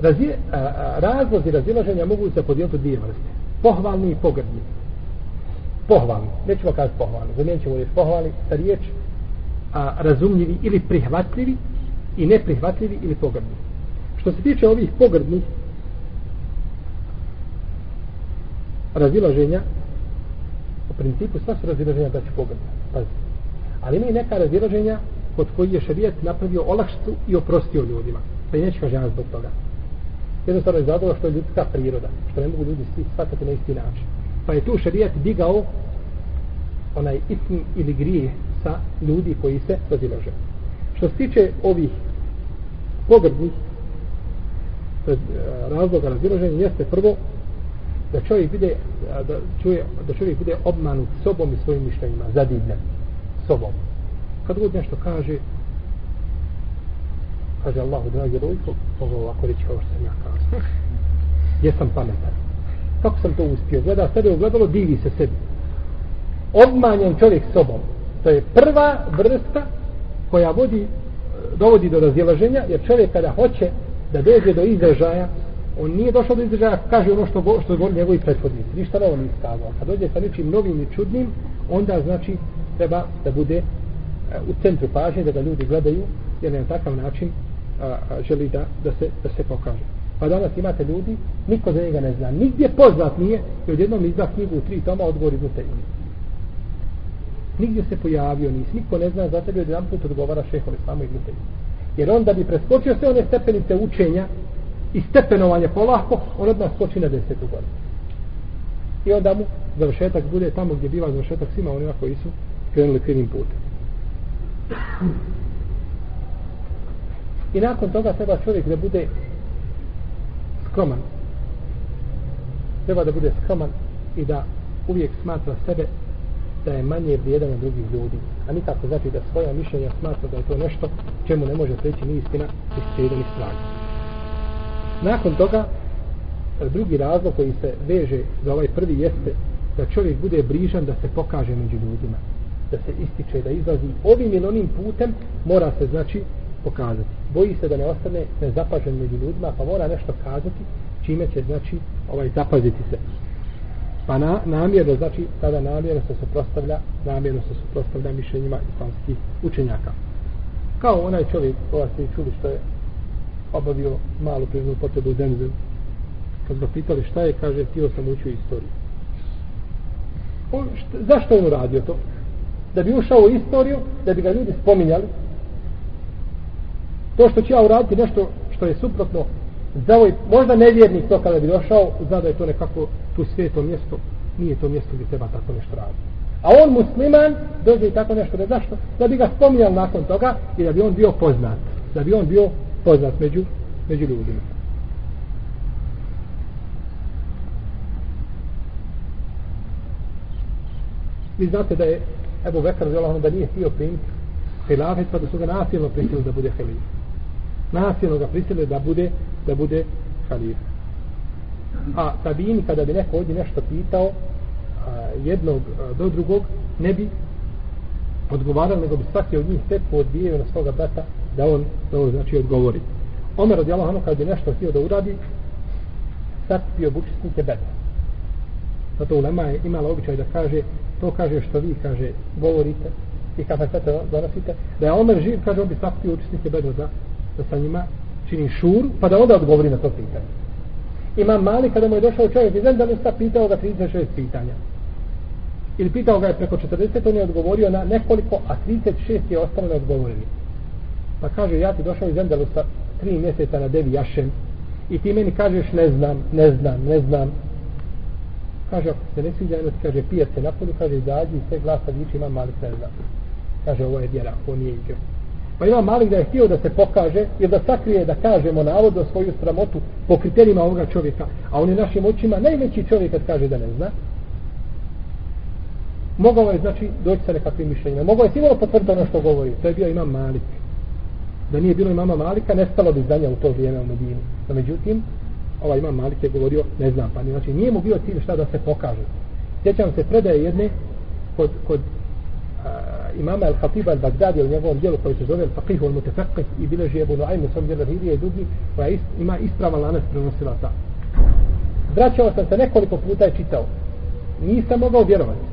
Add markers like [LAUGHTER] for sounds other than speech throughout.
Razije, a, a, razlozi razilaženja mogu se podijeliti u dvije vrste. Pohvalni i pogrdni. Pohvalni. Nećemo kazati pohvalni. Zamijenit ćemo riječ pohvalni sa riječ a, razumljivi ili prihvatljivi i neprihvatljivi ili pogrdni. Što se tiče ovih pogrdnih razilaženja, u principu sva su razilaženja da će pogrdna. Pazi. Ali ima i neka razilaženja kod koji je šarijet napravio olakštu i oprostio ljudima. Pa i neće kaže zbog toga. Jednostavno iz razloga što je ljudska priroda, što ne mogu ljudi svi shvatati na isti način. Pa je tu šarijet digao onaj ism ili grije sa ljudi koji se razilaže. Što se tiče ovih pogrdnih e, razloga razilaženja jeste prvo da čovjek bude da čuje da čovjek bude obmanut sobom i svojim mišljenjima zadivljen sobom kad god nešto kaže kaže Allah dragi rojko ovo ovako reći kao što sam ja kao. [LAUGHS] jesam pametan. Kako sam to uspio? Gleda sebe ugledalo divi se sebi. Obmanjen čovjek sobom. To je prva vrsta koja vodi dovodi do razdjelaženja, jer čovjek kada hoće da dođe do izražaja on nije došao do izražaja kaže ono što, što govori njegovi prethodnici. Ništa novo nije skazao kad dođe sa nečim novim i čudnim onda znači treba da bude e, u centru pažnje da ga ljudi gledaju jer na takav način a, a, želi da, da, se, da se pokaže. Pa danas imate ljudi niko za njega ne zna. Nigdje poznat nije i odjednom izda knjigu u tri toma odgovori iz te nigdje se pojavio nisi, niko ne zna za tebe jedan put odgovara šehol islamu i glute jer on da bi preskočio sve one stepenice učenja i stepenovanje polako, on od nas skoči na desetu godinu. I onda mu završetak bude tamo gdje biva završetak svima onima koji su krenuli krivim putem. I nakon toga treba čovjek da bude skroman. Treba da bude skroman i da uvijek smatra sebe da je manje vrijedan od drugih ljudi. A nikako znači da svoja mišljenja smatra da je to nešto čemu ne može preći ni istina, ni sreda, ni straga. Nakon toga, drugi razlog koji se veže za ovaj prvi jeste da čovjek bude brižan da se pokaže među ljudima. Da se ističe, da izlazi ovim ili onim putem, mora se znači pokazati. Boji se da ne ostane nezapažen među ljudima, pa mora nešto kazati, čime će znači ovaj zapaziti se. Pa na, namjerno, znači, tada namjerno se suprostavlja, namjerno se suprostavlja mišljenjima islamskih učenjaka. Kao onaj čovjek, ova ste čuli što je obavio malu prirodnu potrebu u Zemzem. Kad ga pitali šta je, kaže, htio sam učio istoriju. On, šta, zašto je on uradio to? Da bi ušao u istoriju, da bi ga ljudi spominjali. To što će ja uraditi nešto što je suprotno za ovaj, možda nevjernik to kada bi došao, zna da je to nekako tu sveto mjesto, nije to mjesto gdje treba tako nešto raditi. A on musliman dođe i tako nešto, ne zašto? Da bi ga spominjali nakon toga i da bi on bio poznat. Da bi on bio poznat među, među ljudima. Vi znate da je Ebu Bekar zelo da nije htio primiti hilafet, pa da su ga nasilno prisilili da bude hilafet. Nasilno ga prisilili da bude da bude halif. A tabini, kada bi neko ovdje nešto pitao, a, jednog a, do drugog, ne bi odgovarali, nego bi svaki od njih tek odbijeo na svoga brata da on, da on znači odgovori. Omer radi Allah, kad bi nešto htio da uradi, Sad sakupio bučisnike bedra. Zato ulema je imala običaj da kaže, to kaže što vi, kaže, govorite i kapacete donosite, da je Omer živ, kaže, on bi sakupio učesnike bedra da, da sa njima čini šur, pa da onda odgovori na to pitanje. Ima mali, kada mu je došao čovjek iz Endalusa, pitao ga 36 pitanja. Ili pitao ga je preko 40, on je odgovorio na nekoliko, a 36 je ostalo neodgovorili. Pa kaže, ja ti došao iz Endalusa tri mjeseca na Devi Jašem i ti meni kažeš ne znam, ne znam, ne znam. Kaže, ako se ne sviđa, jedno ti kaže, pije se napolju, kaže, izađi i sve glasa viči, ima malik ne znam. Kaže, ovo je vjera, ovo nije igra. Pa ima malik da je htio da se pokaže ili da sakrije, da kažemo navodno svoju sramotu po kriterijima ovoga čovjeka, a on je našim očima najveći čovjek kad kaže da ne zna. Mogao je, znači, doći sa nekakvim mišljenjima. Mogao je sigurno potvrditi ono što govori. To je bio imam malik da nije bilo imama Malika, nestalo bi znanja u to vrijeme u Medini. No, međutim, ovaj imam Malik je govorio, ne znam, pa znači nije mu bio cilj šta da se pokaže. Sjećam se predaje jedne kod, kod imama al-Khatiba al-Baghdadi u njegovom dijelu koji se zove Al-Faqih al-Mutafaqih i bileži Ebu Nuaym u svom dijelu Hirije i drugi koja ist, ima ispravan lanac prenosila ta. Vraćao sam se nekoliko puta i čitao. Nisam mogao vjerovati.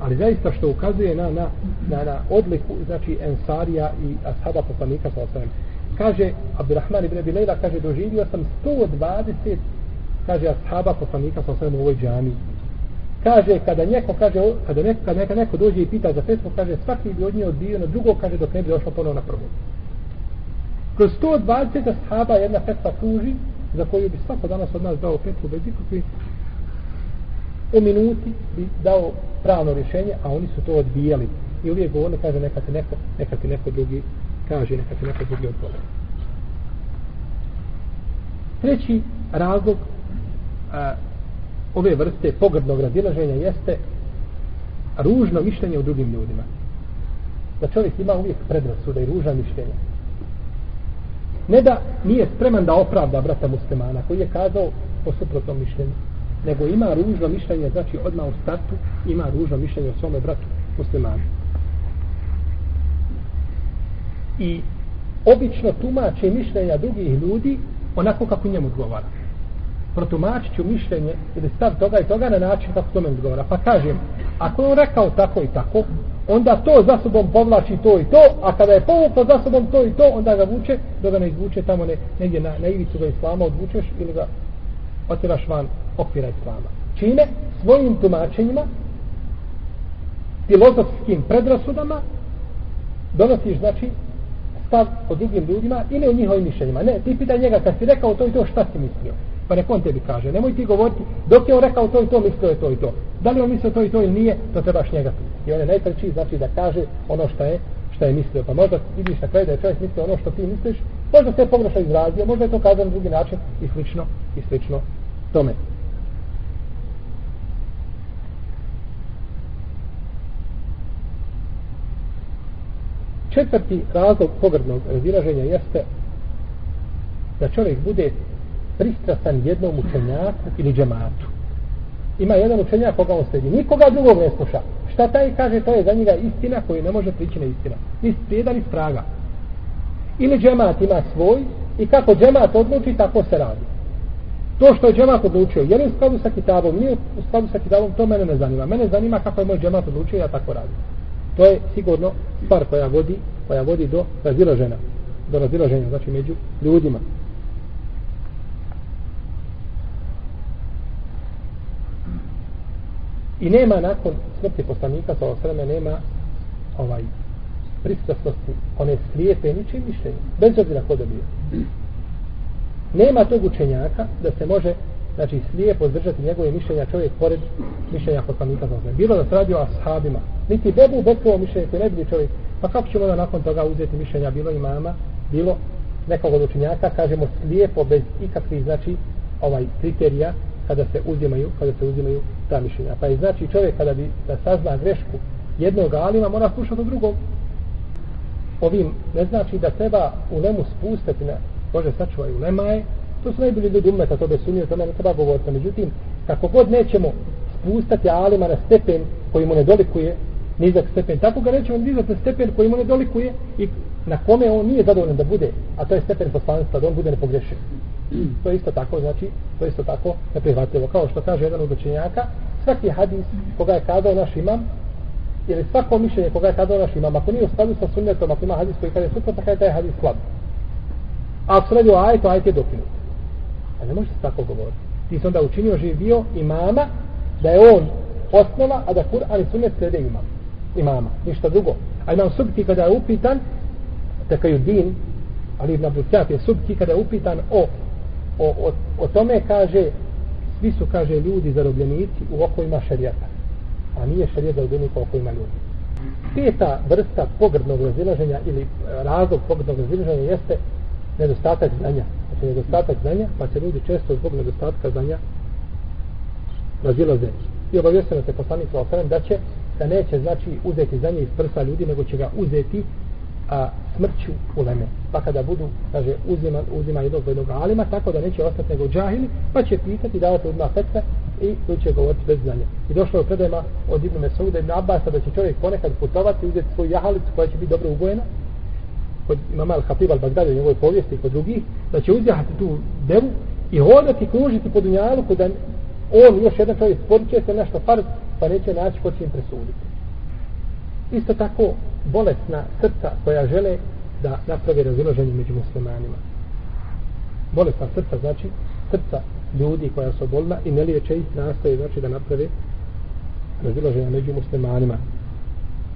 Ali zaista što ukazuje na, na, na, na odliku, znači Ensarija i Ashaba poslanika sa osvijem. Kaže, Abdurrahman ibn Abi Lejla, kaže, doživio sam 120, kaže, Ashaba poslanika sa osvijem u ovoj džami. Kaže, kada neko, kaže, kada neko, kada neka neko dođe i pita za fetvu, kaže, svaki bi od nje odbio na drugo, kaže, dok ne bi došlo ponovo na prvo. Kroz 120 ashaba jedna fetva kruži, za koju bi svako danas od nas dao fetvu bez ikakve u minuti bi dao pravno rješenje, a oni su to odbijali. I uvijek govorili, kaže, neka ti neko, neka ti neko drugi kaže, neka ti neko drugi odgovor. Treći razlog a, ove vrste pogrdnog razilaženja jeste ružno mišljenje o drugim ljudima. Da čovjek ima uvijek predrasuda i ruža mišljenja. Ne da nije spreman da opravda brata muslimana koji je kazao o suprotnom mišljenju nego ima ružno mišljenje, znači odmah u startu ima ružno mišljenje o svome bratu muslimanu. I obično tumači mišljenja drugih ljudi onako kako njemu odgovara. Protumačit ću mišljenje ili stav toga i toga na način kako tome odgovara. Pa kažem, ako je on rekao tako i tako, onda to za sobom povlači to i to, a kada je povuklo za sobom to i to, onda ga vuče, dok ga ne izvuče tamo ne, negdje na, na ivicu ga islama odvučeš ili ga otiraš van okvira islama. Čime? Svojim tumačenjima, filozofskim predrasudama, donosiš, znači, stav o drugim ljudima ili o njihovim mišljenjima. Ne, ti pitaj njega, kad si rekao to i to, šta si mislio? Pa nek on tebi kaže. Nemoj ti govoriti, dok je on rekao to i to, mislio je to i to. Da li on mislio to i to ili nije, to trebaš njega pitati. I on je najpreći, znači, da kaže ono što je šta je mislio. Pa možda vidiš na kraju da je čovjek mislio ono što ti misliš, možda se je pogrešno izrazio, možda je to kazano na drugi način i slično, i slično tome. Četvrti razlog pogrdnog razilaženja jeste da čovjek bude pristrasan jednom učenjaku ili džematu. Ima jedan učenjak koga on sledi, nikoga drugog ne sluša. Šta taj kaže, to je za njega istina koju ne može prići na istina. Ni sprijeda, ni spraga. Ili džemat ima svoj i kako džemat odluči, tako se radi. To što je džemat odlučio, je li u skladu sa kitabom, nije u skladu sa kitabom, to mene ne zanima. Mene zanima kako je moj džemat odlučio, ja tako radim. To je sigurno stvar koja vodi, koja vodi do razilaženja, do razilaženja, znači među ljudima. I nema nakon smrti poslanika sa osreme, nema ovaj pristrasnosti, one slijepe ničim mišljenje, bez obzira ko da. Nema tog učenjaka da se može znači slijepo zdržati njegove mišljenja čovjek pored mišljenja poslanika sa osreme. Bilo da se radi o ashabima, niti bebu bekovo mišljenje koje ne bi čovjek, pa kako ćemo da nakon toga uzeti mišljenja bilo imama, bilo nekog od učenjaka, kažemo slijepo bez ikakvih znači ovaj kriterija kada se uzimaju, kada se uzimaju ta mišljenja. Pa je znači čovjek kada bi da sazna grešku jednog alima mora slušati drugog. Ovim ne znači da treba u lemu spustati na Bože sačuvaj u lemaje, to su najbolji ljudi umeta, to bez sumnje, to ne treba govoriti. Međutim, kako god nećemo spustati alima na stepen koji mu ne dolikuje, nizak stepen, tako ga nećemo nizak na stepen koji mu ne dolikuje i na kome on nije zadovoljan da bude, a to je stepen poslanstva, da on bude nepogrešen. To je isto tako, znači, to je isto tako neprihvatljivo. Kao što kaže jedan od učenjaka, svaki hadis koga je kazao naš imam, ili svako mišljenje koga je kazao naš imam, ako nije u skladu sa sunnetom, ako ima hadis koji kaže suprotno, kada je taj hadis slab. A ako se radi o ajetu, ajet je dokinut. A ne može se tako govoriti. Ti si onda učinio živio imama, da je on osnova, a da Kur'an i sunnet slede imam. Imama, ništa drugo. A imam subti kada je upitan, tekaju din, ali Ibn Abdul je subti kada je upitan o o, o, o tome kaže svi su kaže ljudi zarobljenici u okojima šarijata a nije šarijat zarobljenik u okojima ljudi. Peta vrsta pogrdnog razilaženja ili e, razlog pogrdnog razilaženja jeste nedostatak znanja. Znači nedostatak znanja pa se ljudi često zbog nedostatka znanja razilaze. I obavjesteno se poslanik da će da neće znači uzeti znanje iz prsa ljudi nego će ga uzeti a, smrću uleme. Pa kada budu, kaže, uzima, uzima jednog jednog alima, tako da neće ostati nego džahili, pa će pitati, davati odmah fetve, i koji će govoriti bez znanja. I došlo je predajma od Ibn Mesauda Ibn Abasa da će čovjek ponekad putovati i uzeti svoju jahalicu koja će biti dobro ugojena, kod imama Al-Hatib Al-Bagdadi u njegovoj povijesti i kod drugih, da će uzjahati tu devu i hodati kružiti po dunjalu kod on još jedan čovjek sporiće se nešto farz, pa neće naći ko će im presuditi. Isto tako bolesna srca koja žele da napravi razilaženje među muslimanima. Bolesna srca znači srca ljudi koja su bolna i ne liječe ih nastoje znači da naprave razilaženje među muslimanima.